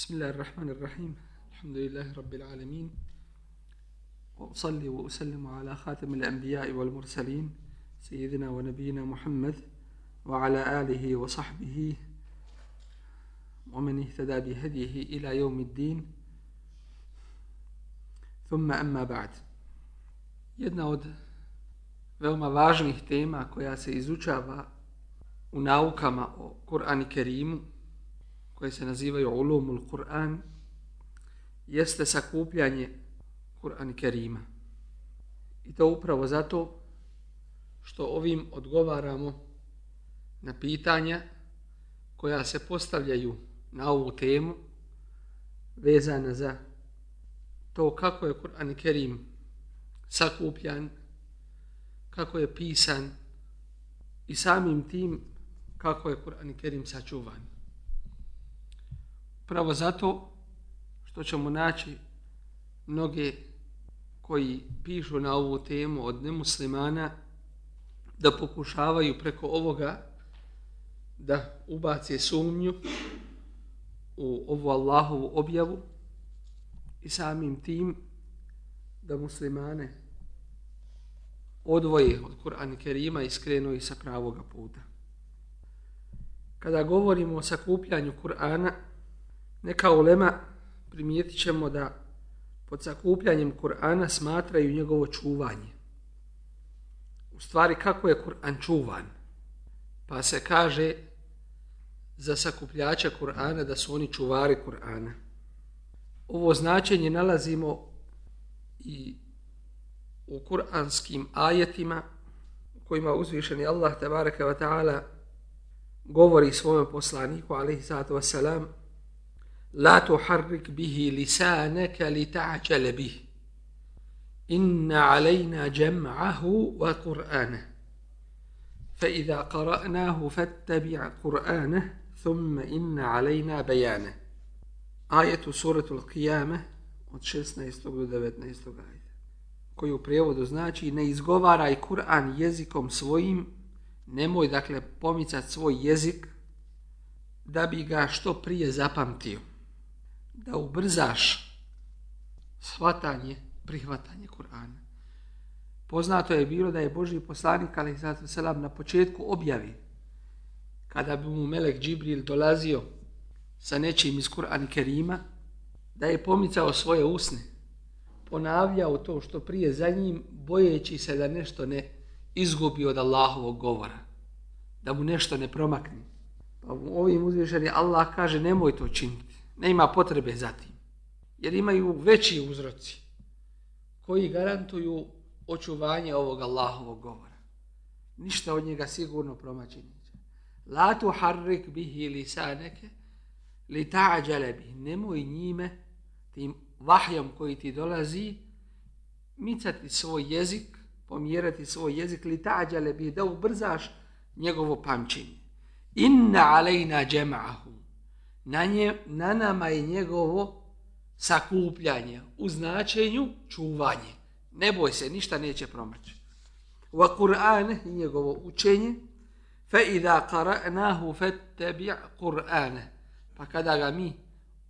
بسم الله الرحمن الرحيم الحمد لله رب العالمين وأصلي وأسلم على خاتم الأنبياء والمرسلين سيدنا ونبينا محمد وعلى آله وصحبه ومن اهتدى بهديه إلى يوم الدين ثم أما بعد jedna od veoma važnih tema koja se izučava u naukama o Kur'an i Kerimu koje se nazivaju ulumul Kur'an jeste sakupljanje Kur'an Kerima. I to upravo zato što ovim odgovaramo na pitanja koja se postavljaju na ovu temu vezana za to kako je Kur'an Kerim sakupljan, kako je pisan i samim tim kako je Kur'an Kerim sačuvan. Upravo zato što ćemo naći mnoge koji pišu na ovu temu od nemuslimana da pokušavaju preko ovoga da ubace sumnju u ovu Allahovu objavu i samim tim da muslimane odvoje od Kur'ana Kerima i skrenu sa pravoga puta. Kada govorimo o sakupljanju Kur'ana, neka ulema primijetit ćemo da pod sakupljanjem Kur'ana smatraju njegovo čuvanje. U stvari, kako je Kur'an čuvan? Pa se kaže za sakupljača Kur'ana da su oni čuvari Kur'ana. Ovo značenje nalazimo i u kuranskim ajetima u kojima uzvišeni Allah tabaraka wa ta'ala govori svome poslaniku alaihi sallatu wa لا la tuharrik bihi lisanaka به إن علينا جمعه وقرآنه jam'ahu wa qur'ana fa idha qara'nahu fattabi' qur'ana thumma سورة القيامة bayana qiyamah od 16. do 19. ajde koji u prijevodu znači ne izgovaraj Kur'an jezikom svojim, nemoj dakle pomicat svoj jezik da bi ga što prije zapamtio. Da ubrzaš shvatanje, prihvatanje Kur'ana. Poznato je bilo da je Boži poslanik ali selam na početku objavi kada bi mu Melek Džibril dolazio sa nečim iz Kur'ana Kerima, da je pomicao svoje usne ponavljao to što prije za njim, bojeći se da nešto ne izgubi od Allahovog govora. Da mu nešto ne promakne. Pa ovim uzvišeni Allah kaže nemoj to činiti. Ne ima potrebe za tim. Jer imaju veći uzroci koji garantuju očuvanje ovog Allahovog govora. Ništa od njega sigurno promaći neće. La tu harrik bihi lisaneke li ta'đale bih. Nemoj njime tim vahjom koji ti dolazi, micati svoj jezik, pomjerati svoj jezik, li tađale bi da ubrzaš njegovo pamćenje. Inna alejna džema'ahu. Na, nje, na nama je njegovo sakupljanje u značenju čuvanje. Ne boj se, ništa neće promaći. Wa Kur'an i njegovo učenje, fa idha qara'nahu fattabi' Kur'ane. Pa kada ga mi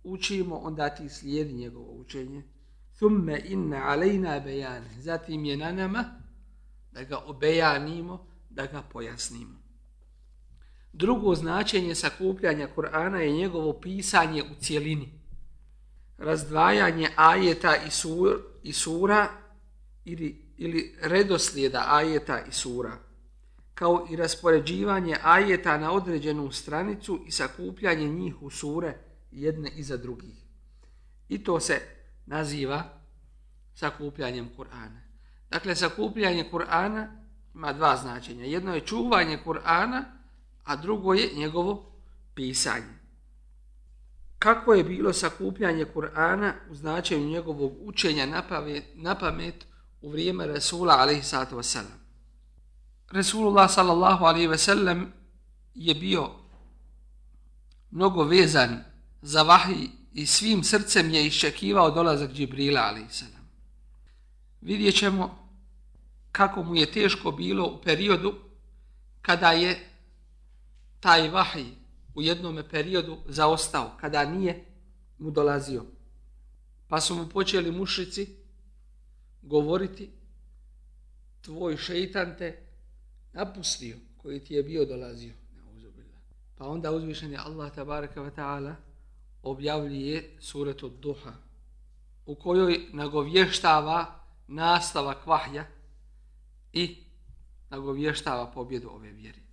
učimo, onda ti slijedi njegovo učenje. Thumme inna alejna bejane. Zatim je na nama da ga obejanimo, da ga pojasnimo. Drugo značenje sakupljanja Kur'ana je njegovo pisanje u cijelini. Razdvajanje ajeta i, sur, i sura ili, ili redoslijeda ajeta i sura kao i raspoređivanje ajeta na određenu stranicu i sakupljanje njih u sure jedne iza drugih. I to se naziva sakupljanjem Kur'ana. Dakle, sakupljanje Kur'ana ima dva značenja. Jedno je čuvanje Kur'ana, a drugo je njegovo pisanje. Kako je bilo sakupljanje Kur'ana u značenju njegovog učenja na pamet u vrijeme Resula alaihi sallatu wasallam? Resulullah sallallahu alaihi wasallam je bio mnogo vezan za vahij i svim srcem je iščekivao dolazak Džibrila a.s. Vidjet ćemo kako mu je teško bilo u periodu kada je taj vahij u jednom periodu zaostao, kada nije mu dolazio. Pa su mu počeli mušici govoriti tvoj šeitan te napustio koji ti je bio dolazio. Pa onda uzvišen je Allah tabaraka wa ta'ala objavljuje suratu duha u kojoj nagovještava nastavak vahja i nagovještava pobjedu ove vjeri.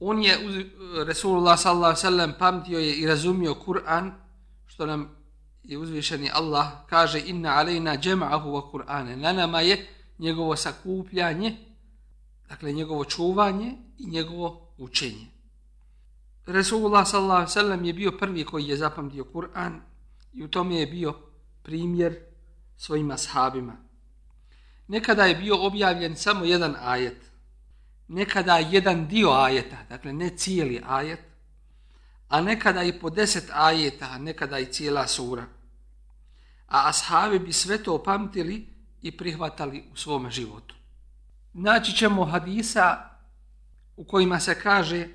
On je, eh, Resulullah sallallahu sallam, pamtio je i razumio Kur'an, što nam je uzvišeni Allah kaže inna alejna džema'ahu wa Kur'ane. Na nama je njegovo sakupljanje, dakle njegovo čuvanje i njegovo učenje. Resulullah sallallahu sallam je bio prvi koji je zapamtio Kur'an i u tome je bio primjer svojima sahabima. Nekada je bio objavljen samo jedan ajet, nekada jedan dio ajeta, dakle ne cijeli ajet, a nekada i po deset ajeta, nekada i cijela sura. A ashabi bi sve to pamtili i prihvatali u svom životu. Naći ćemo hadisa u kojima se kaže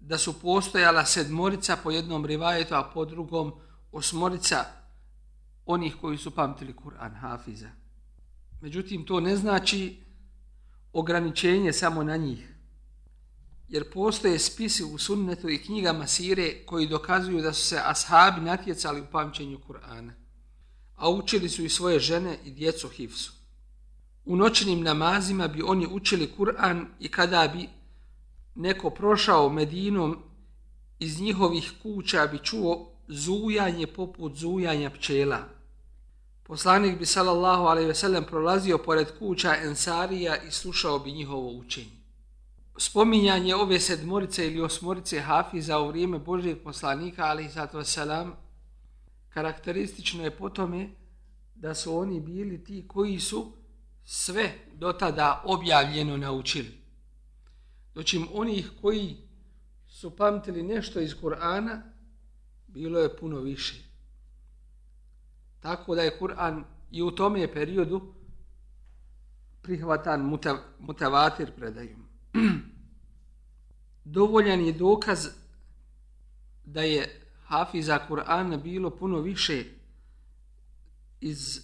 da su postojala sedmorica po jednom rivajetu, a po drugom osmorica onih koji su pamtili Kur'an Hafiza. Međutim, to ne znači ograničenje samo na njih. Jer postoje spisi u sunnetu i knjigama sire koji dokazuju da su se ashabi natjecali u pamćenju Kur'ana. A učili su i svoje žene i djecu Hifsu. U noćnim namazima bi oni učili Kur'an i kada bi neko prošao Medinom iz njihovih kuća bi čuo zujanje poput zujanja pčela. Poslanik bi sallallahu alejhi ve sellem prolazio pored kuća Ensarija i slušao bi njihovo učenje. Spominjanje ove sedmorice ili osmorice Hafiza u vrijeme Božijeg poslanika alejhi salatu vesselam karakteristično je po tome da su oni bili ti koji su sve do tada objavljeno naučili. Dočim onih koji su pamtili nešto iz Kur'ana, bilo je puno više. Tako da je Kur'an i u tome periodu prihvatan mutavatir predajom. Dovoljan je dokaz da je Hafiza Kur'ana bilo puno više iz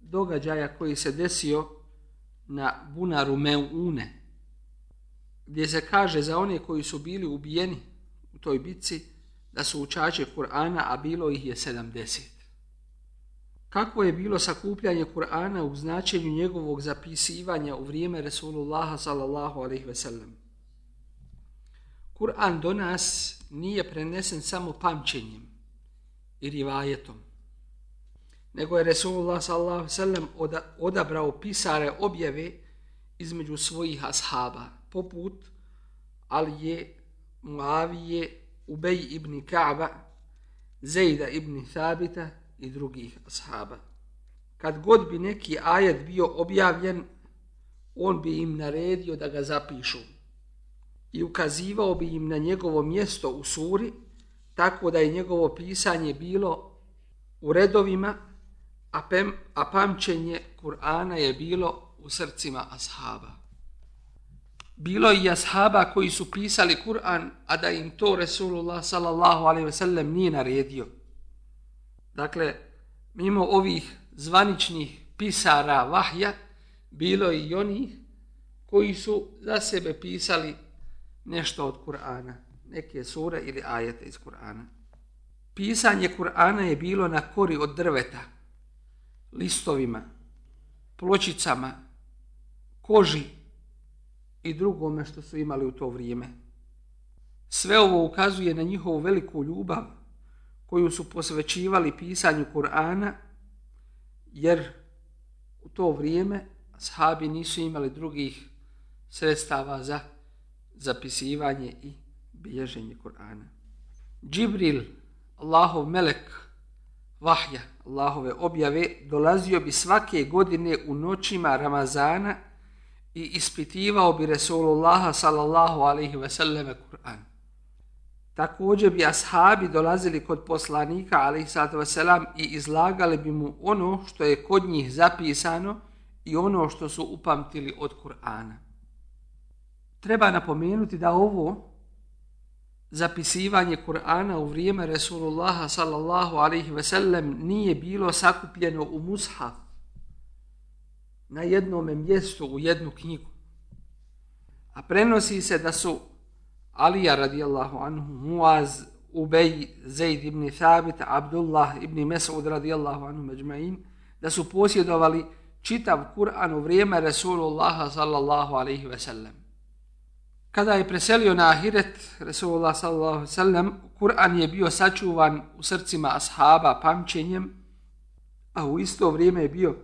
događaja koji se desio na bunaru Meune, gdje se kaže za one koji su bili ubijeni u toj bitci da su učače Kur'ana, a bilo ih je 70. Kako je bilo sakupljanje Kur'ana u značenju njegovog zapisivanja u vrijeme Resulullaha sallallahu alaihi ve sellem? Kur'an do nas nije prenesen samo pamćenjem i rivajetom, nego je Resulullah sallallahu alaihi ve sellem odabrao pisare objave između svojih ashaba, poput Alije, Muavije, Ubej ibn Ka'ba, Zejda ibn Thabita i drugih ashaba. Kad god bi neki ajet bio objavljen, on bi im naredio da ga zapišu i ukazivao bi im na njegovo mjesto u suri, tako da je njegovo pisanje bilo u redovima, a, pem, a pamćenje Kur'ana je bilo u srcima ashaba. Bilo i ashaba koji su pisali Kur'an, a da im to Resulullah sallallahu alaihi ve sellem nije naredio. Dakle, mimo ovih zvaničnih pisara vahja, bilo i onih koji su za sebe pisali nešto od Kur'ana, neke sure ili ajete iz Kur'ana. Pisanje Kur'ana je bilo na kori od drveta, listovima, pločicama, koži i drugome što su imali u to vrijeme. Sve ovo ukazuje na njihovu veliku ljubav koju su posvećivali pisanju Kur'ana, jer u to vrijeme sahabi nisu imali drugih sredstava za zapisivanje i bilježenje Kur'ana. Džibril, Allahov melek, vahja, Allahove objave, dolazio bi svake godine u noćima Ramazana i ispitivao bi Resulullaha sallallahu alaihi ve selleme Kur'an. Također bi ashabi dolazili kod poslanika, ali selam i izlagali bi mu ono što je kod njih zapisano i ono što su upamtili od Kur'ana. Treba napomenuti da ovo zapisivanje Kur'ana u vrijeme Resulullaha sallallahu alaihi ve sellem nije bilo sakupljeno u mushaf na jednom mjestu u jednu knjigu. A prenosi se da su Alija radijallahu anhu, Muaz, Ubej, Zaid ibn Thabit, Abdullah ibn Mesud radijallahu anhu međma'in, da su posjedovali čitav Kur'an u vrijeme Resulullaha sallallahu alaihi ve sellem. Kada je preselio na Ahiret, Resulullah sallallahu alaihi ve sellem, Kur'an je bio sačuvan u srcima ashaba pamćenjem, a u isto vrijeme je bio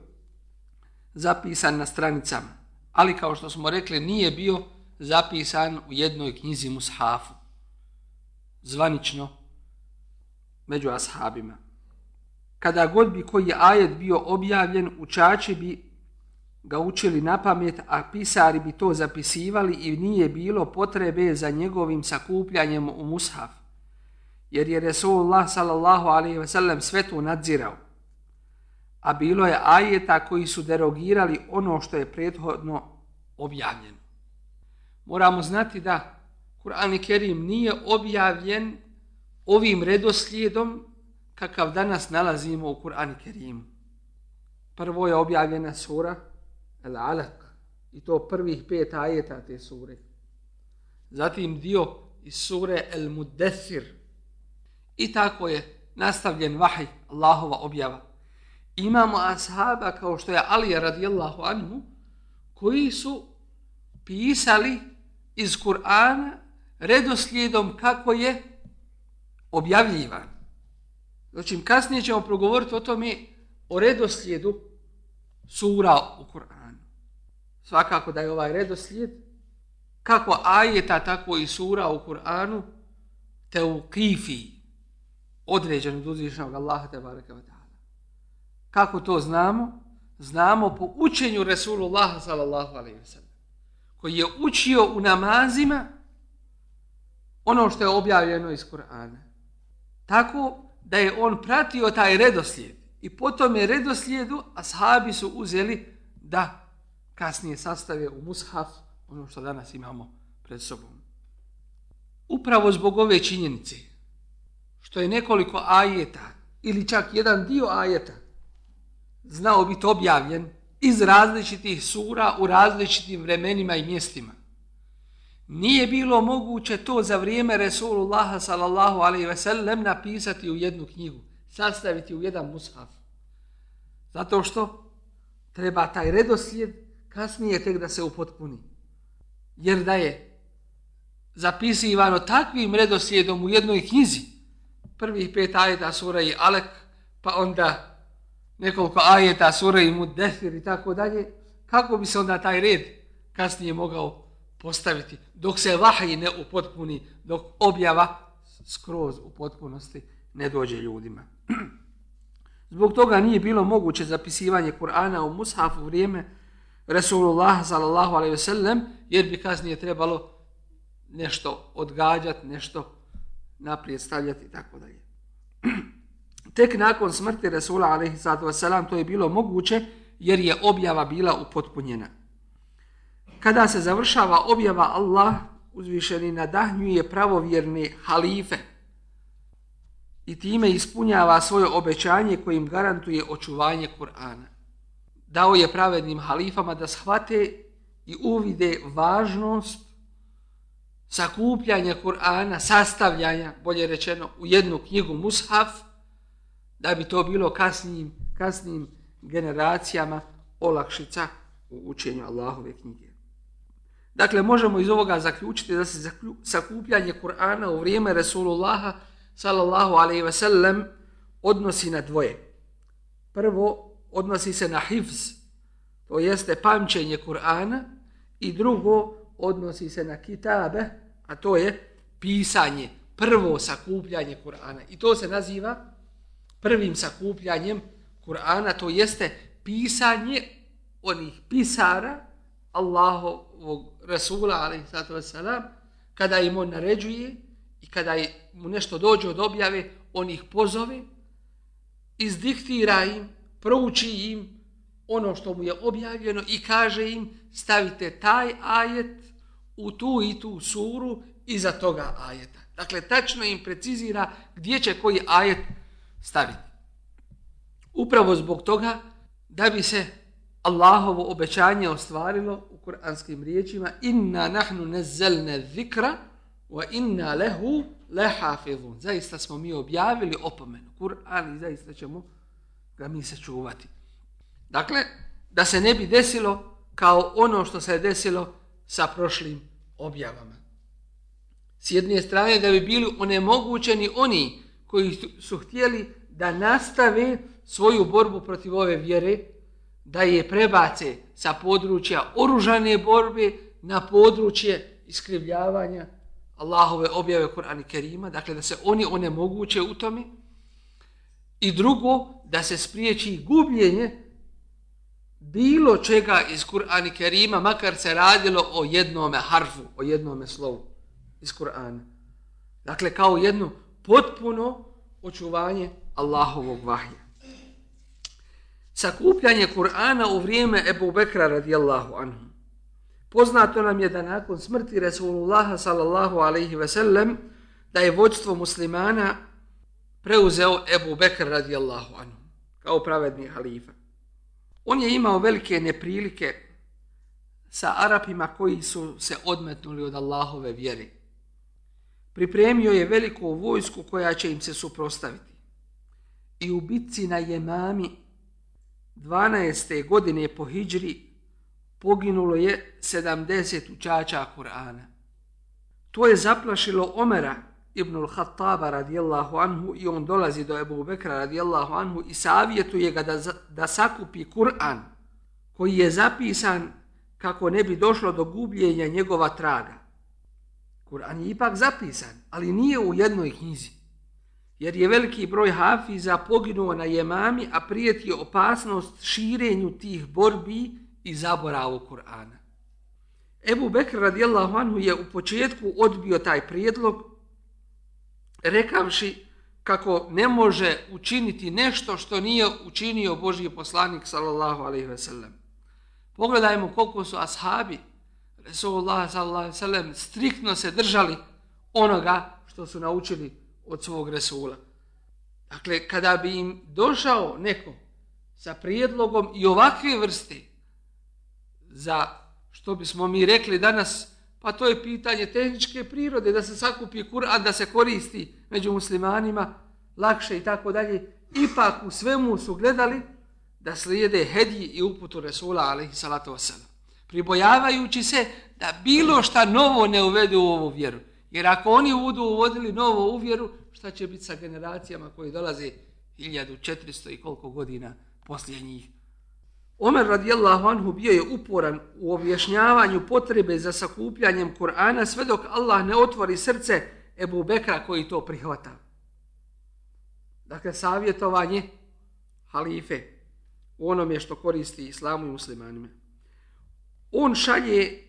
zapisan na stranicama. Ali kao što smo rekli, nije bio zapisan u jednoj knjizi Mushafu, zvanično među ashabima. Kada god bi koji ajet bio objavljen, učači bi ga učili na pamet, a pisari bi to zapisivali i nije bilo potrebe za njegovim sakupljanjem u Mushaf. Jer je Resulullah sallallahu alaihi ve sellem sve to nadzirao. A bilo je ajeta koji su derogirali ono što je prethodno objavljeno moramo znati da Kur'an i Kerim nije objavljen ovim redoslijedom kakav danas nalazimo u Kur'an i Kerimu. Prvo je objavljena sura Al-Alaq i to prvih pet ajeta te sure. Zatim dio iz sure El Muddethir i tako je nastavljen vahij Allahova objava. Imamo ashaba kao što je Ali radijallahu anhu koji su pisali iz Kur'ana redoslijedom kako je objavljivan. Znači, kasnije ćemo progovoriti o tome o redoslijedu sura u Kur'anu. Svakako da je ovaj redoslijed kako ajeta, tako i sura u Kur'anu te u kifi određen od uzvišnog Allaha te baraka wa ta'ala. Kako to znamo? Znamo po učenju Resulullah sallallahu alaihi wa sallam koji je učio u namazima ono što je objavljeno iz Kur'ana. Tako da je on pratio taj redoslijed i potom je redoslijedu ashabi su uzeli da kasnije sastave u mushaf ono što danas imamo pred sobom. Upravo zbog ove činjenice što je nekoliko ajeta ili čak jedan dio ajeta znao biti objavljen iz različitih sura u različitim vremenima i mjestima. Nije bilo moguće to za vrijeme Resulullaha sallallahu alaihi ve sellem napisati u jednu knjigu, sastaviti u jedan mushaf. Zato što treba taj redoslijed kasnije tek da se upotpuni. Jer da je zapisivano takvim redoslijedom u jednoj knjizi, prvih pet ajeta sura i Alek, pa onda nekoliko ajeta, sura i mudefir i tako dalje, kako bi se onda taj red kasnije mogao postaviti, dok se vahaj ne upotpuni, dok objava skroz u potpunosti ne dođe ljudima. Zbog toga nije bilo moguće zapisivanje Kur'ana u Mushafu vrijeme Resulullah sallallahu alaihi ve sellem, jer bi kasnije trebalo nešto odgađati, nešto naprijed stavljati i tako dalje. Tek nakon smrti Resula alaihi sallatu wasalam to je bilo moguće jer je objava bila upotpunjena. Kada se završava objava Allah uzvišeni nadahnjuje pravovjerne halife i time ispunjava svoje obećanje kojim garantuje očuvanje Kur'ana. Dao je pravednim halifama da shvate i uvide važnost sakupljanja Kur'ana, sastavljanja, bolje rečeno, u jednu knjigu Mushaf, da bi to bilo kasnim, kasnim generacijama olakšica u učenju Allahove knjige. Dakle, možemo iz ovoga zaključiti da se sakupljanje Kur'ana u vrijeme Resulullaha sallallahu alaihi ve sellem odnosi na dvoje. Prvo, odnosi se na hifz, to jeste pamćenje Kur'ana, i drugo, odnosi se na kitabe, a to je pisanje, prvo sakupljanje Kur'ana. I to se naziva prvim sakupljanjem Kur'ana, to jeste pisanje onih pisara Allahovog Rasula, alaihissalatu wassalam, kada im on naređuje i kada mu nešto dođe od objave, on ih pozove, izdiktira im, prouči im ono što mu je objavljeno i kaže im stavite taj ajet u tu i tu suru iza toga ajeta. Dakle, tačno im precizira gdje će koji ajet staviti. Upravo zbog toga da bi se Allahovo obećanje ostvarilo u kuranskim riječima inna nahnu nezzelne zikra wa inna lehu lehafizun. Zaista smo mi objavili opomenu Kur'an i zaista ćemo ga mi se čuvati. Dakle, da se ne bi desilo kao ono što se je desilo sa prošlim objavama. S jedne strane da bi bili onemogućeni oni koji su htjeli da nastave svoju borbu protiv ove vjere, da je prebace sa područja oružane borbe na područje iskrivljavanja Allahove objave Kur'ana Kerima, dakle da se oni onemoguće u tome. I drugo, da se spriječi gubljenje bilo čega iz Kur'ana Kerima, makar se radilo o jednome harfu, o jednome slovu iz Kur'ana. Dakle, kao jednu potpuno očuvanje Allahovog vahja. Sakupljanje Kur'ana u vrijeme Ebu Bekra radijallahu anhu. Poznato nam je da nakon smrti Resulullaha sallallahu alaihi ve sellem da je vođstvo muslimana preuzeo Ebu Bekr radijallahu anhu kao pravedni halifa. On je imao velike neprilike sa Arapima koji su se odmetnuli od Allahove vjere. Pripremio je veliku vojsku koja će im se suprostaviti. I u bitci na Jemami 12. godine po Hidžri poginulo je 70 učača Kur'ana. To je zaplašilo Omera ibn al-Khattaba radijallahu anhu i on dolazi do Ebu Bekra radijallahu anhu i savjetuje ga da, da sakupi Kur'an koji je zapisan kako ne bi došlo do gubljenja njegova traga. Kur'an je ipak zapisan, ali nije u jednoj knjizi. Jer je veliki broj hafiza poginuo na jemami, a prijeti opasnost širenju tih borbi i zaboravu Kur'ana. Ebu Bekr radijallahu anhu je u početku odbio taj prijedlog, rekavši kako ne može učiniti nešto što nije učinio Božji poslanik sallallahu alaihi ve sellem. Pogledajmo koliko su ashabi Resulullah sallallahu alaihi ve sellem striktno se držali onoga što su naučili od svog Resula. Dakle, kada bi im došao neko sa prijedlogom i ovakve vrste za što bismo mi rekli danas, pa to je pitanje tehničke prirode, da se sakupi Kur'an, da se koristi među muslimanima, lakše i tako dalje, ipak u svemu su gledali da slijede hedji i uputu Resula, alaihi salatu wasalam, pribojavajući se da bilo šta novo ne uvedu u ovu vjeru. Jer ako oni budu uvodili novo u vjeru, šta će biti sa generacijama koje dolaze 1400 i koliko godina poslije njih? Omer radijallahu anhu bio je uporan u objašnjavanju potrebe za sakupljanjem Kur'ana sve dok Allah ne otvori srce Ebu Bekra koji to prihvata. Dakle, savjetovanje halife u onome što koristi islamu i muslimanima. On šalje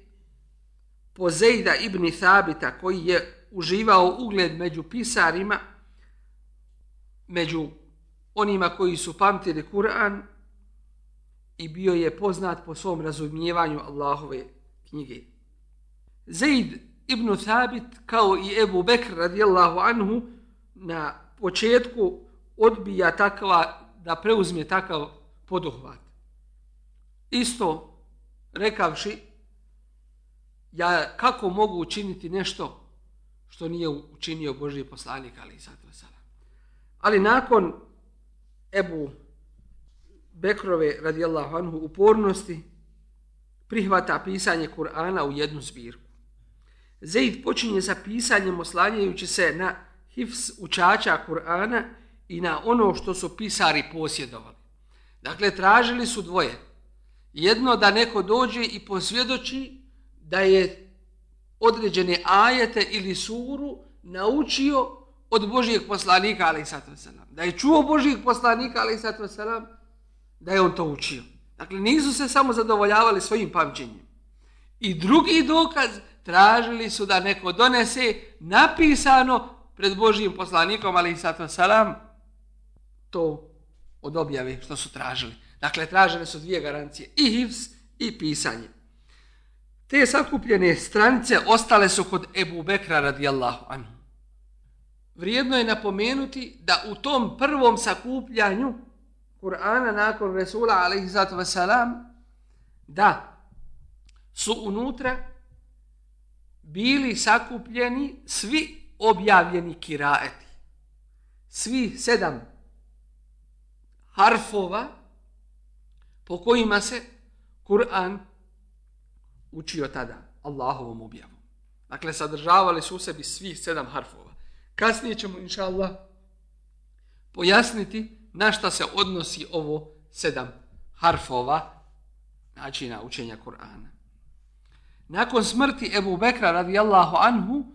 po Zejda ibn Thabita koji je uživao ugled među pisarima, među onima koji su pamtili Kur'an i bio je poznat po svom razumijevanju Allahove knjige. Zaid ibn Thabit kao i Ebu Bekr radijallahu anhu na početku odbija takva da preuzme takav poduhvat. Isto rekavši ja kako mogu učiniti nešto što nije učinio Božji poslanik ali zato sada. Ali nakon Ebu Bekrove radijallahu anhu upornosti prihvata pisanje Kur'ana u jednu zbirku. Zaid počinje sa pisanjem oslanjajući se na hifs učača Kur'ana i na ono što su pisari posjedovali. Dakle, tražili su dvoje. Jedno da neko dođe i posvjedoči da je određene ajete ili suru naučio od Božijeg poslanika, ali da je čuo Božijeg poslanika, ali da je on to učio. Dakle, nisu se samo zadovoljavali svojim pamćenjem. I drugi dokaz tražili su da neko donese napisano pred Božijim poslanikom, ali to od objave što su tražili. Dakle, tražene su dvije garancije, i hivs i pisanje. Te sakupljene stranice ostale su kod Ebu Bekra radijallahu anhu. vrijedno je napomenuti da u tom prvom sakupljanju Kur'ana nakon Resula alaihissalatu wasalam da su unutra bili sakupljeni svi objavljeni kiraeti. Svi sedam harfova po kojima se Kur'an učio tada Allahovom objavom. Dakle, sadržavali su u sebi svih sedam harfova. Kasnije ćemo, inša Allah, pojasniti na šta se odnosi ovo sedam harfova načina učenja Kur'ana. Nakon smrti Ebu Bekra radijallahu anhu,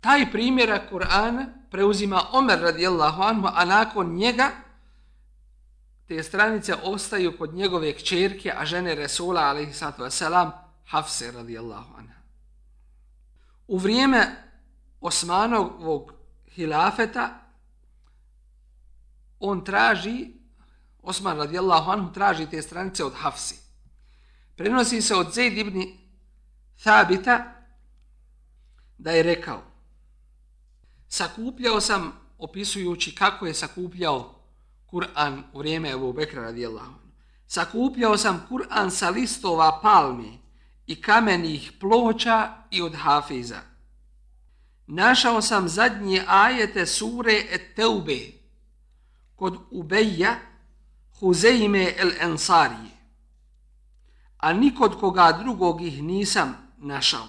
taj primjera Kur'ana preuzima Omer radijallahu anhu, a nakon njega te stranice ostaju kod njegove kćerke, a žene Resula alaihissalatu wasalam, Hafse radijallahu anha. U vrijeme Osmanovog hilafeta on traži, Osman radijallahu anhu traži te stranice od Hafsi. Prenosi se od Zaid ibn Thabita da je rekao sakupljao sam opisujući kako je sakupljao Kur'an u vrijeme Ebu Bekra radijallahu anhu. Sakupljao sam Kur'an sa listova palme i kamenih ploča i od hafiza. Našao sam zadnje ajete sure Et-Teube kod Ubeja Huzeime el-Ensarije, a nikod koga drugog ih nisam našao.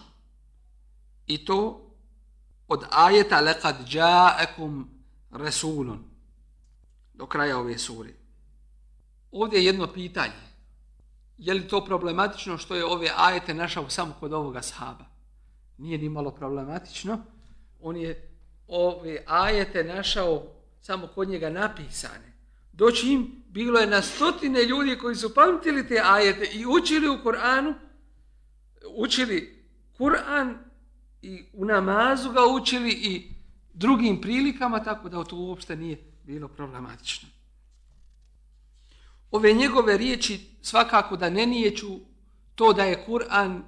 I to od ajeta lekad džaekum resulun do kraja ove sure. Ovdje je jedno pitanje je li to problematično što je ove ajete našao samo kod ovoga sahaba? Nije ni malo problematično. On je ove ajete našao samo kod njega napisane. Doći im, bilo je na stotine ljudi koji su pamtili te ajete i učili u Koranu, učili Kur'an i u namazu ga učili i drugim prilikama, tako da to uopšte nije bilo problematično ove njegove riječi svakako da ne nijeću to da je Kur'an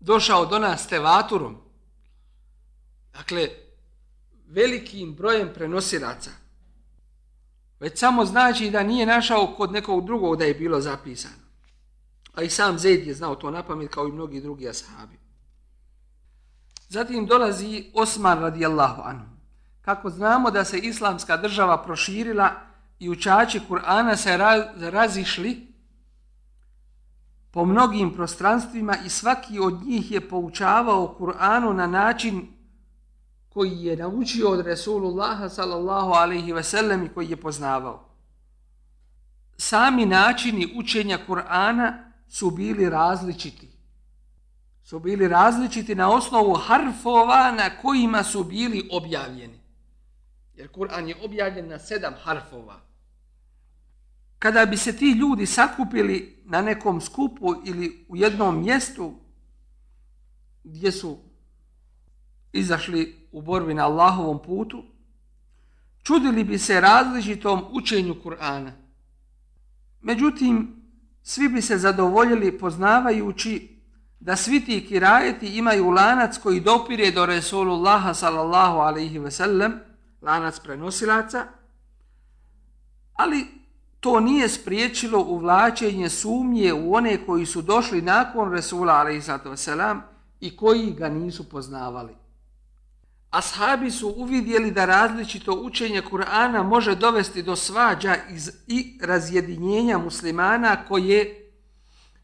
došao do nas tevaturom. Dakle, velikim brojem prenosilaca. Već samo znači da nije našao kod nekog drugog da je bilo zapisano. A i sam Zaid je znao to na pamet kao i mnogi drugi ashabi. Zatim dolazi Osman radijallahu anhu. Kako znamo da se islamska država proširila i učači Kur'ana se razišli po mnogim prostranstvima i svaki od njih je poučavao Kur'anu na način koji je naučio od Resulullaha sallallahu alaihi ve sellem i koji je poznavao. Sami načini učenja Kur'ana su bili različiti. Su bili različiti na osnovu harfova na kojima su bili objavljeni. Jer Kur'an je objavljen na sedam harfova kada bi se ti ljudi sakupili na nekom skupu ili u jednom mjestu gdje su izašli u borbi na Allahovom putu, čudili bi se različitom učenju Kur'ana. Međutim, svi bi se zadovoljili poznavajući da svi ti kirajeti imaju lanac koji dopire do Resulullaha sallallahu alaihi ve sellem, lanac prenosilaca, ali to nije spriječilo uvlačenje sumnje u one koji su došli nakon Resula a.s. i koji ga nisu poznavali. Ashabi su uvidjeli da različito učenje Kur'ana može dovesti do svađa iz, i razjedinjenja muslimana koje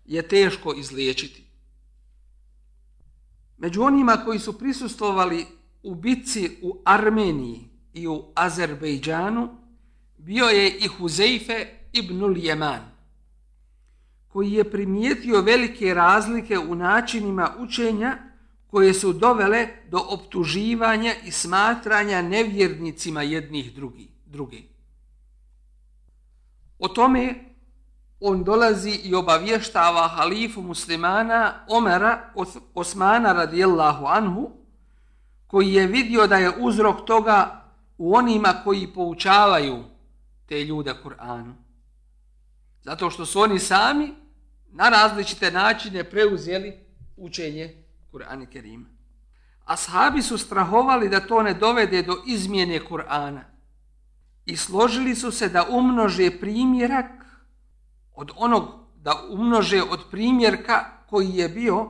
je teško izliječiti. Među onima koji su prisustovali u bitci u Armeniji i u Azerbejdžanu, bio je i Huzeife ibnul Jeman, koji je primijetio velike razlike u načinima učenja koje su dovele do optuživanja i smatranja nevjernicima jednih drugi, drugi. O tome on dolazi i obavještava halifu muslimana Omera Osmana radijallahu anhu, koji je vidio da je uzrok toga u onima koji poučavaju te ljude Kur'anu. Zato što su oni sami na različite načine preuzeli učenje Kur'ana Kerima. Ashabi su strahovali da to ne dovede do izmjene Kur'ana i složili su se da umnože primjerak od onog, da umnože od primjerka koji je bio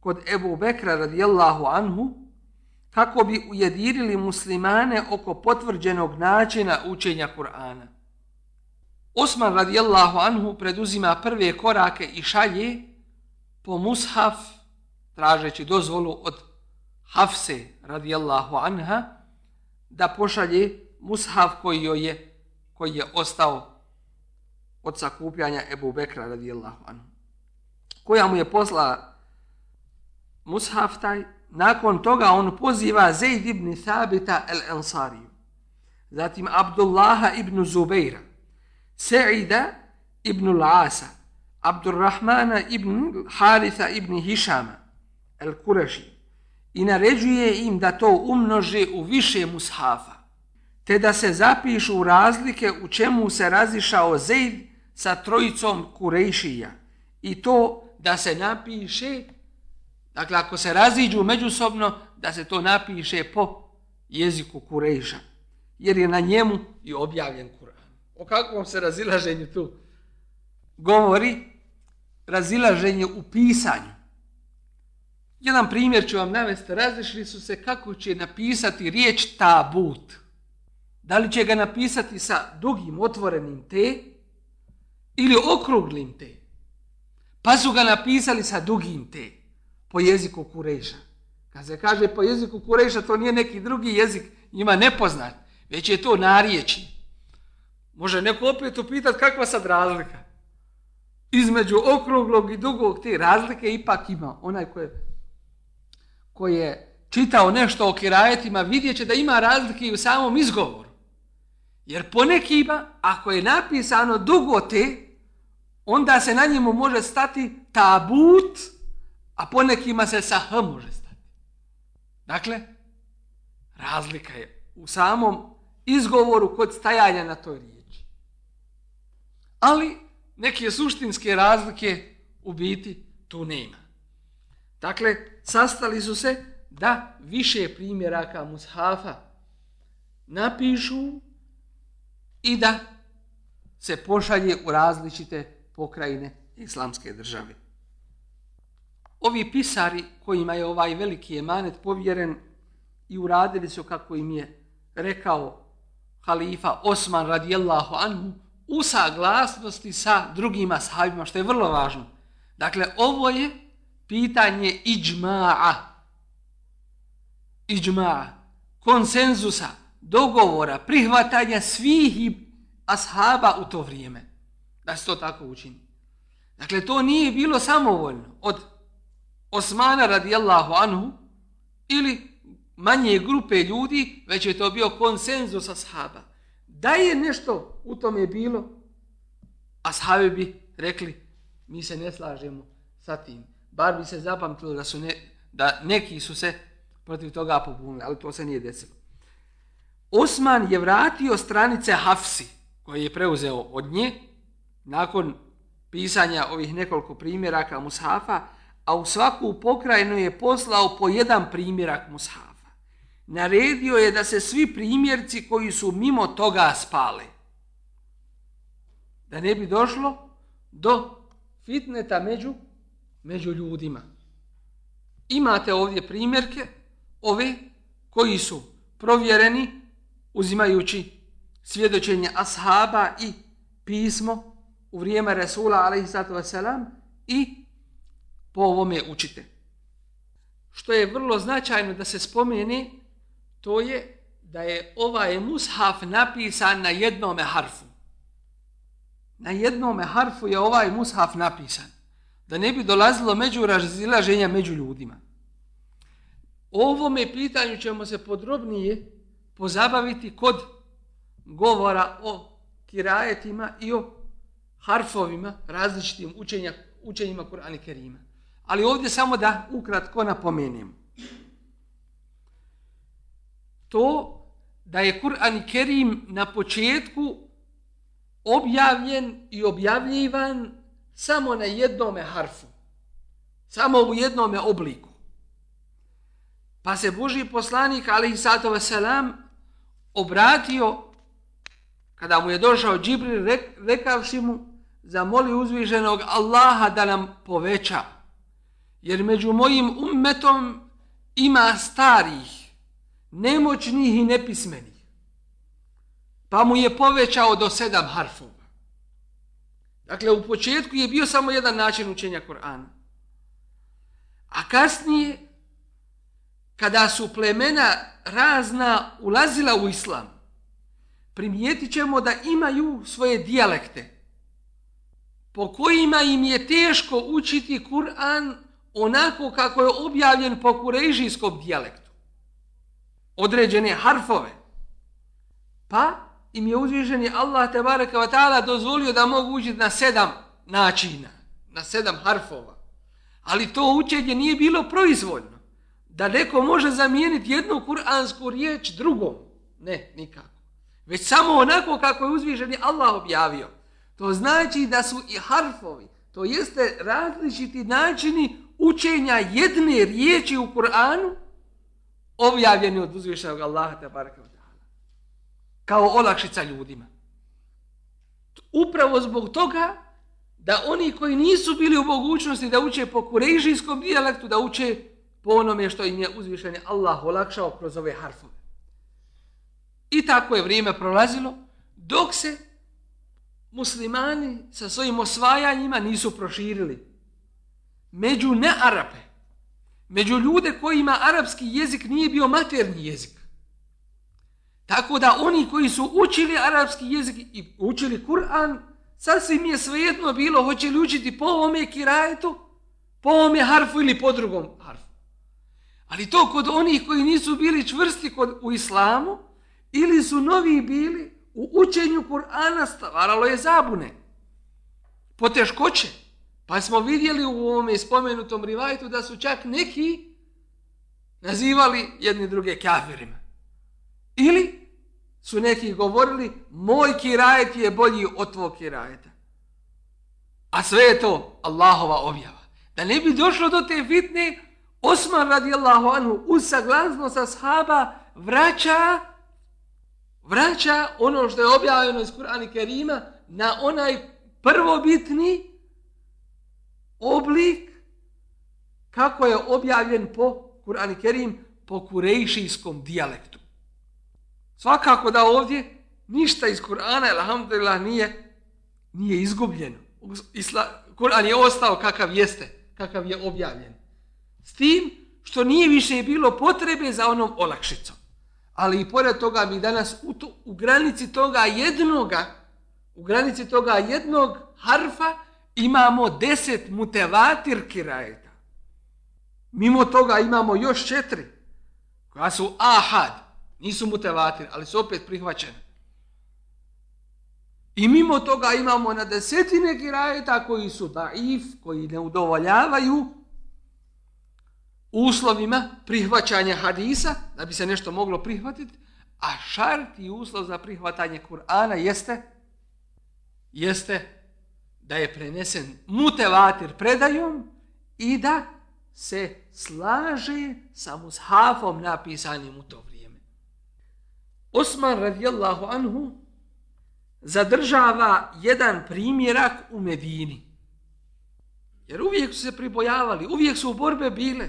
kod Ebu Bekra radijallahu anhu, kako bi ujedinili muslimane oko potvrđenog načina učenja Kur'ana. Osman radijallahu anhu preduzima prve korake i šalje po mushaf, tražeći dozvolu od Hafse radijallahu anha, da pošalje mushaf koji je, koji je ostao od sakupljanja Ebu Bekra radijallahu anhu. Koja mu je posla mushaf taj, nakon toga on poziva Zaid ibn Thabita el-Ansariju, zatim Abdullaha ibn Zubeira, Sa'ida ibn al-Asa, Abdurrahmana ibn Haritha ibn Hishama, el-Kureši, i naređuje im da to umnože u više mushafa, te da se zapišu razlike u čemu se razišao Zaid sa trojicom Kurejšija, i to da se napiše Dakle, ako se raziđu međusobno, da se to napiše po jeziku Kurejša. Jer je na njemu i objavljen Kur'an. O kakvom se razilaženju tu govori? Razilaženje u pisanju. Jedan primjer ću vam navesti. Razlišli su se kako će napisati riječ tabut. Da li će ga napisati sa dugim otvorenim te ili okruglim te. Pa su ga napisali sa dugim te po jeziku Kurejša. Kad se kaže po jeziku Kurejša, to nije neki drugi jezik, njima nepoznat, već je to nariječi. Može neko opet upitat kakva sad razlika. Između okruglog i dugog te razlike ipak ima. Onaj ko je, ko je čitao nešto o kirajetima, vidjet će da ima razlike i u samom izgovoru. Jer po nekima, ako je napisano dugo te, onda se na njemu može stati tabut, a ponekima se sa H može stati. Dakle, razlika je u samom izgovoru kod stajanja na toj riječi. Ali neke suštinske razlike u biti tu nema. Dakle, sastali su se da više primjeraka mushafa napišu i da se pošalje u različite pokrajine islamske države. Ovi pisari kojima je ovaj veliki emanet povjeren i uradili su kako im je rekao halifa Osman radijallahu anhu u saglasnosti sa drugima sahabima, što je vrlo važno. Dakle, ovo je pitanje iđma'a. Iđma'a. Konsenzusa, dogovora, prihvatanja svih ashaba u to vrijeme. Da se to tako učini. Dakle, to nije bilo samovoljno od Osmana radijallahu anhu ili manje grupe ljudi, već je to bio konsenzus ashaba. Da je nešto u tome bilo, ashabi bi rekli, mi se ne slažemo sa tim. Bar bi se zapamtilo da, su ne, da neki su se protiv toga pobunili, ali to se nije desilo. Osman je vratio stranice Hafsi, koje je preuzeo od nje, nakon pisanja ovih nekoliko primjeraka Mushafa, a u svaku pokrajinu je poslao po jedan primjerak mushafa. Naredio je da se svi primjerci koji su mimo toga spale. Da ne bi došlo do fitneta među, među ljudima. Imate ovdje primjerke, ove koji su provjereni uzimajući svjedočenje ashaba i pismo u vrijeme Resula alaihissalatu wasalam i po ovome učite. Što je vrlo značajno da se spomeni, to je da je ovaj mushaf napisan na jednome harfu. Na jednome harfu je ovaj mushaf napisan. Da ne bi dolazilo među razilaženja među ljudima. O ovome pitanju ćemo se podrobnije pozabaviti kod govora o kirajetima i o harfovima različitim učenja, učenjima Kur'ana Kerima. Ali ovdje samo da ukratko napomenem. To da je Kur'an Kerim na početku objavljen i objavljivan samo na jednome harfu. Samo u jednome obliku. Pa se Boži poslanik, ali i sato veselam, obratio, kada mu je došao Džibril, rek, rekavši mu, zamoli uzviženog Allaha da nam poveća. Jer među mojim ummetom ima starih, nemoćnih i nepismenih. Pa mu je povećao do sedam harfova. Dakle, u početku je bio samo jedan način učenja Korana. A kasnije, kada su plemena razna ulazila u islam, primijetit ćemo da imaju svoje dijalekte, po kojima im je teško učiti Kur'an onako kako je objavljen po kurejžijskom dijalektu. Određene harfove. Pa im je uzviženi Allah tebareka wa ta'ala dozvolio da mogu učiti na sedam načina, na sedam harfova. Ali to učenje nije bilo proizvoljno. Da neko može zamijeniti jednu kuransku riječ drugom. Ne, nikako. Već samo onako kako je uzviženi Allah objavio. To znači da su i harfovi, to jeste različiti načini učenja jedne riječi u Kur'anu objavljeni od uzvišenog Allaha te baraka kao olakšica ljudima. Upravo zbog toga da oni koji nisu bili u mogućnosti da uče po kurejžijskom dijalektu, da uče po onome što im je uzvišenje Allah olakšao kroz ove harfove. I tako je vrijeme prolazilo dok se muslimani sa svojim osvajanjima nisu proširili. Među ne Arape, među ljude kojima arapski jezik nije bio maternji jezik. Tako da oni koji su učili arapski jezik i učili Kur'an, sasvim je svejedno bilo hoće li učiti po ovome kirajetu, po ovome harfu ili po drugom harfu. Ali to kod onih koji nisu bili čvrsti kod, u islamu, ili su novi bili, u učenju Kur'ana stvaralo je zabune. Poteškoće. Pa smo vidjeli u ovome spomenutom rivajtu da su čak neki nazivali jedni druge kafirima. Ili su neki govorili moj kirajet je bolji od tvog kirajeta. A sve je to Allahova objava. Da ne bi došlo do te fitne, Osman radijallahu anhu uz saglasno sa sahaba vraća vraća ono što je objavljeno iz Kur'ana Kerima na onaj prvobitni oblik kako je objavljen po Kur'an Kerim po kurejšijskom dijalektu. Svakako da ovdje ništa iz Kur'ana, alhamdulillah, nije, nije izgubljeno. Isla, Kur'an je ostao kakav jeste, kakav je objavljen. S tim što nije više bilo potrebe za onom olakšicom. Ali i pored toga mi danas u, to, u granici toga jednoga, u granici toga jednog harfa imamo deset mutevatir kirajeta. Mimo toga imamo još četiri koja su ahad, nisu mutevatir, ali su opet prihvaćene. I mimo toga imamo na desetine kirajeta koji su daif, koji ne udovoljavaju uslovima prihvaćanja hadisa, da bi se nešto moglo prihvatiti, a šart i uslov za prihvatanje Kur'ana jeste jeste da je prenesen mutevatir predajom i da se slaže sa mushafom napisanim u to vrijeme. Osman radijallahu anhu zadržava jedan primjerak u Medini. Jer uvijek su se pribojavali, uvijek su u borbe bile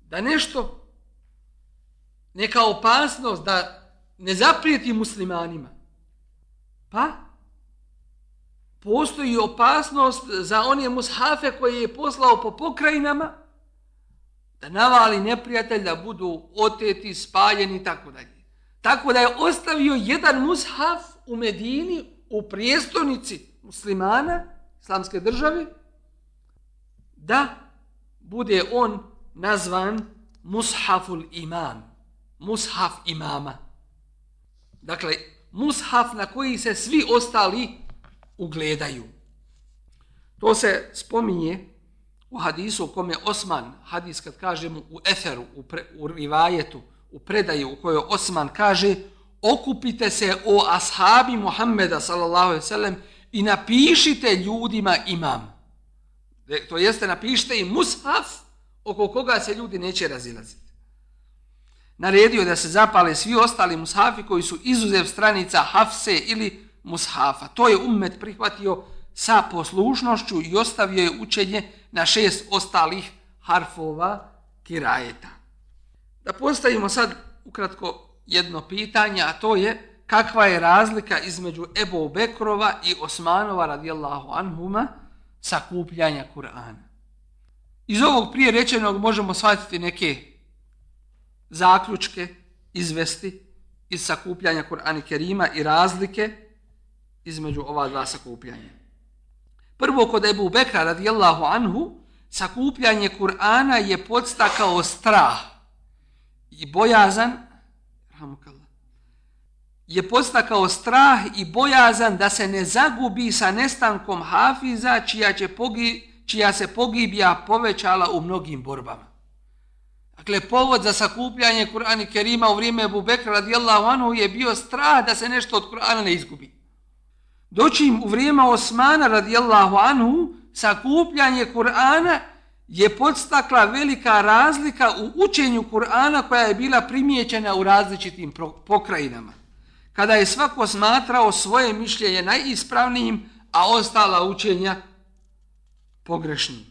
da nešto, neka opasnost da ne zaprijeti muslimanima. Pa, postoji opasnost za one mushafe koje je poslao po pokrajinama, da navali neprijatelj, da budu oteti, spaljeni i tako dalje. Tako da je ostavio jedan mushaf u Medini, u prijestonici muslimana, islamske države, da bude on nazvan mushaful imam, mushaf imama. Dakle, mushaf na koji se svi ostali ugledaju. To se spominje u hadisu u kome Osman, hadis kad kažemo u eferu, u, pre, u rivajetu, u predaju u kojoj Osman kaže okupite se o ashabi Muhammeda sallallahu alaihi sallam i napišite ljudima imam. To jeste napišite im mushaf oko koga se ljudi neće razilaziti. naredio da se zapale svi ostali mushafi koji su izuzev stranica Hafse ili mushafa. To je ummet prihvatio sa poslušnošću i ostavio je učenje na šest ostalih harfova kirajeta. Da postavimo sad ukratko jedno pitanje, a to je kakva je razlika između Ebu Bekrova i Osmanova radijallahu anhuma sa kupljanja Kur'ana. Iz ovog prije rečenog možemo shvatiti neke zaključke izvesti iz sakupljanja Kur'ana Kerima i razlike između ova dva sakupljanja. Prvo kod Ebu Bekra radijallahu anhu sakupljanje Kur'ana je podstakao strah i bojazan je podstakao strah i bojazan da se ne zagubi sa nestankom Hafiza čija, će pogi, čija se pogibija povećala u mnogim borbama. Dakle, povod za sakupljanje Kur'ana Kerima u vrijeme Ebu Bekra radijallahu anhu je bio strah da se nešto od Kur'ana ne izgubi. Doći u vrijeme Osmana radijallahu anhu sakupljanje Kur'ana je podstakla velika razlika u učenju Kur'ana koja je bila primijećena u različitim pokrajinama. Kada je svako smatrao svoje mišljenje najispravnijim, a ostala učenja pogrešnim.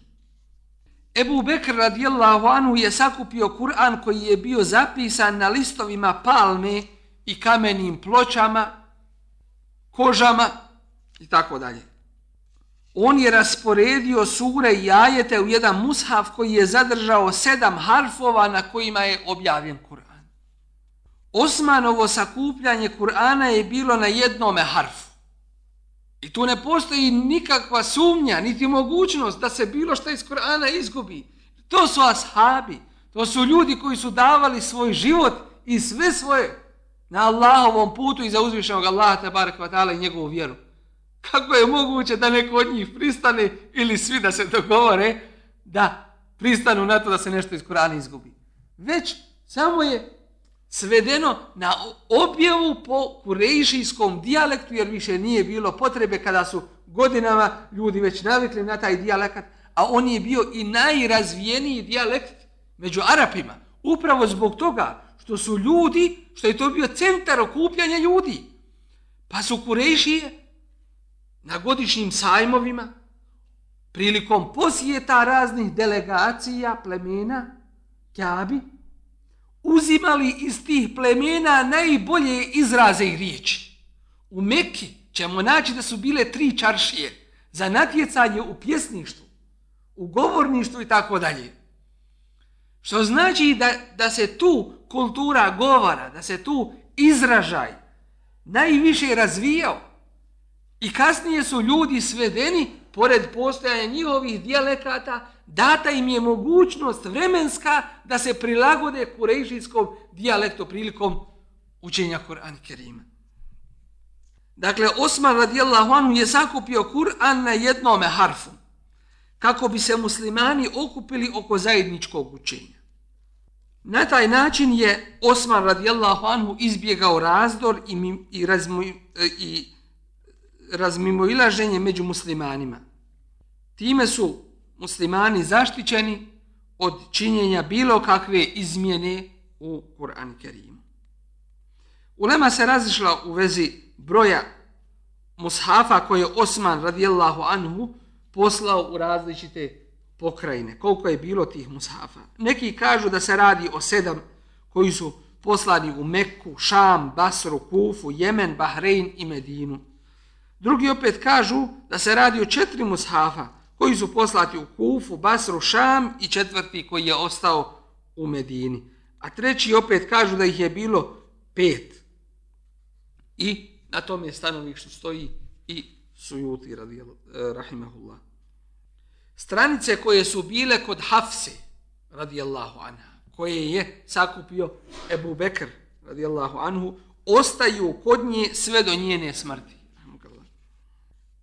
Ebu Bekr radijallahu anhu je sakupio Kur'an koji je bio zapisan na listovima palme i kamenim pločama, kožama i tako dalje. On je rasporedio sure i ajete u jedan mushaf koji je zadržao sedam harfova na kojima je objavljen Kur'an. Osmanovo sakupljanje Kur'ana je bilo na jednome harfu. I tu ne postoji nikakva sumnja, niti mogućnost da se bilo što iz Kur'ana izgubi. To su ashabi, to su ljudi koji su davali svoj život i sve svoje na Allahovom putu i za uzvišenog Allaha tabaraka vatala i njegovu vjeru. Kako je moguće da neko od njih pristane ili svi da se dogovore da pristanu na to da se nešto iz Kur'ana izgubi. Već samo je svedeno na objavu po kurejšijskom dijalektu, jer više nije bilo potrebe kada su godinama ljudi već navikli na taj dijalekt, a on je bio i najrazvijeniji dijalekt među Arapima. Upravo zbog toga što su ljudi, što je to bio centar okupljanja ljudi. Pa su kurejšije na godišnjim sajmovima, prilikom posjeta raznih delegacija, plemena, kjabi, uzimali iz tih plemena najbolje izraze i riječi. U Mekki ćemo naći da su bile tri čaršije za natjecanje u pjesništvu, u govorništvu i tako dalje. Što znači da, da se tu kultura govara, da se tu izražaj najviše razvijao. I kasnije su ljudi svedeni, pored postojanja njihovih dijalekata, data im je mogućnost vremenska da se prilagode kurejšijskom dijalektu prilikom učenja Kur'an Kerima. Dakle, Osman radijallahu anhu je zakupio Kur'an na jednome harfu, kako bi se muslimani okupili oko zajedničkog učenja. Na taj način je Osman radijallahu anhu izbjegao razdor i, i, razmo, i razmimoilaženje među muslimanima. Time su muslimani zaštićeni od činjenja bilo kakve izmjene u Kur'an Kerimu. Ulema se razišla u vezi broja mushafa koje Osman radijallahu anhu poslao u različite pokrajine. Koliko je bilo tih mushafa? Neki kažu da se radi o sedam koji su poslani u Mekku, Šam, Basru, Kufu, Jemen, Bahrein i Medinu. Drugi opet kažu da se radi o četiri mushafa koji su poslati u Kufu, Basru, Šam i četvrti koji je ostao u Medini. A treći opet kažu da ih je bilo pet. I na tom je stanovištu stoji i sujuti, radijel, rahimahullah. Stranice koje su bile kod Hafse, radijallahu anha, koje je sakupio Ebu Bekr, radijallahu anhu, ostaju kod nje sve do njene smrti.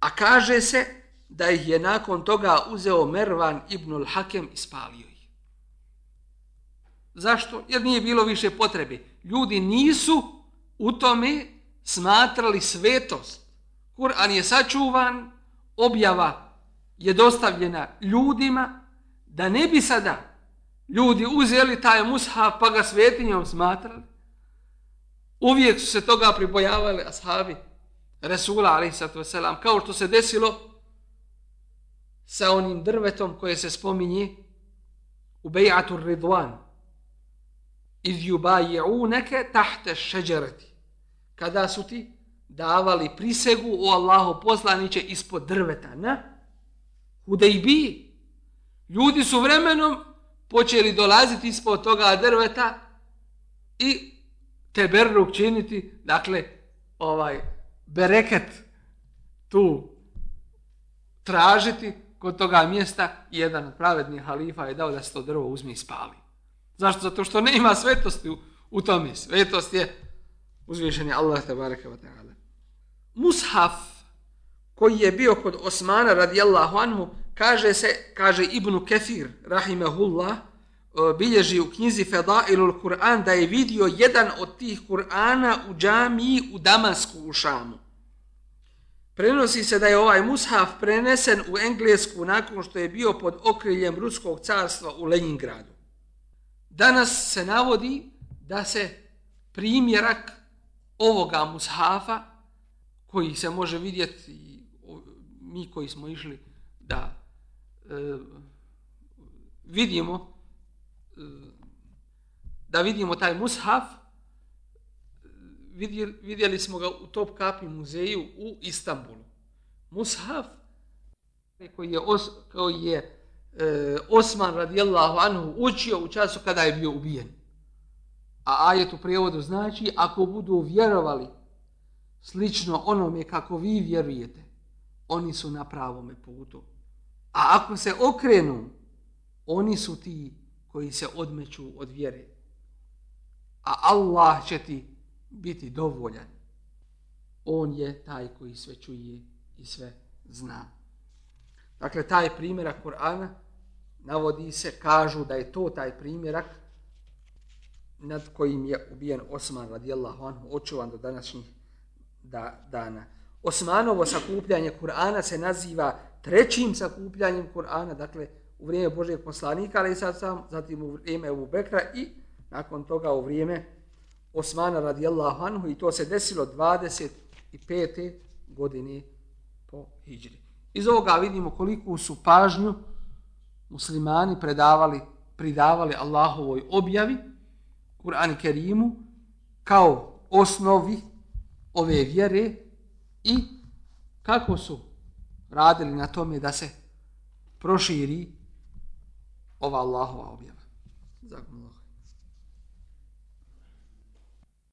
A kaže se da ih je nakon toga uzeo Mervan ibnul Hakem i spalio ih. Zašto? Jer nije bilo više potrebe. Ljudi nisu u tome smatrali svetost. Kur'an je sačuvan, objava je dostavljena ljudima, da ne bi sada ljudi uzeli taj mushaf pa ga svetinjom smatrali. Uvijek su se toga pribojavali ashabi Resula alaihissalatu wasalam, kao što se desilo sa onim drvetom koje se spominje u bejatu Ridwan. Iz yubaji'unake tahte šeđerati. Kada su ti davali prisegu u Allahu poslaniće ispod drveta, na Hudejbi. Ljudi su vremenom počeli dolaziti ispod toga drveta i teberruk činiti, dakle, ovaj, bereket tu tražiti kod toga mjesta i jedan pravednih halifa je dao da se to drvo uzme i spali. Zašto? Zato što ne ima svetosti u, u tome. Svetost je uzvišen je Allah tabaraka wa ta'ala. Mushaf koji je bio kod Osmana radijallahu anhu, kaže se, kaže Ibnu Kefir, rahimehullah E, bilježi u knjizi Fedailul Kur'an da je vidio jedan od tih Kur'ana u džamiji u Damasku u Šamu. Prenosi se da je ovaj mushaf prenesen u Englesku nakon što je bio pod okriljem Ruskog carstva u Leningradu. Danas se navodi da se primjerak ovoga mushafa koji se može vidjeti mi koji smo išli da e, vidimo da vidimo taj mushaf vidjeli, vidjeli smo ga u Top Kapi muzeju u Istanbulu. Mushaf koji je, os, koji je e, Osman radijallahu anhu učio u času kada je bio ubijen. A ajet u prijevodu znači ako budu vjerovali slično onome kako vi vjerujete, oni su na pravome putu. A ako se okrenu, oni su ti koji se odmeću od vjere. A Allah će ti biti dovoljan. On je taj koji sve čuje i sve zna. Dakle, taj primjerak Kur'ana navodi se, kažu da je to taj primjerak nad kojim je ubijen Osman radijallahu anhu, očuvan do današnjih da, dana. Osmanovo sakupljanje Kur'ana se naziva trećim sakupljanjem Kur'ana, dakle, u vrijeme Božijeg poslanika, ali sad sam, zatim u vrijeme Ebu Bekra i nakon toga u vrijeme Osmana radijallahu anhu i to se desilo 25. godine po Hidžri. Iz ovoga vidimo koliko su pažnju muslimani predavali, pridavali Allahovoj objavi, Kur'an i Kerimu, kao osnovi ove vjere i kako su radili na tome da se proširi ova Allahova objava. Zakon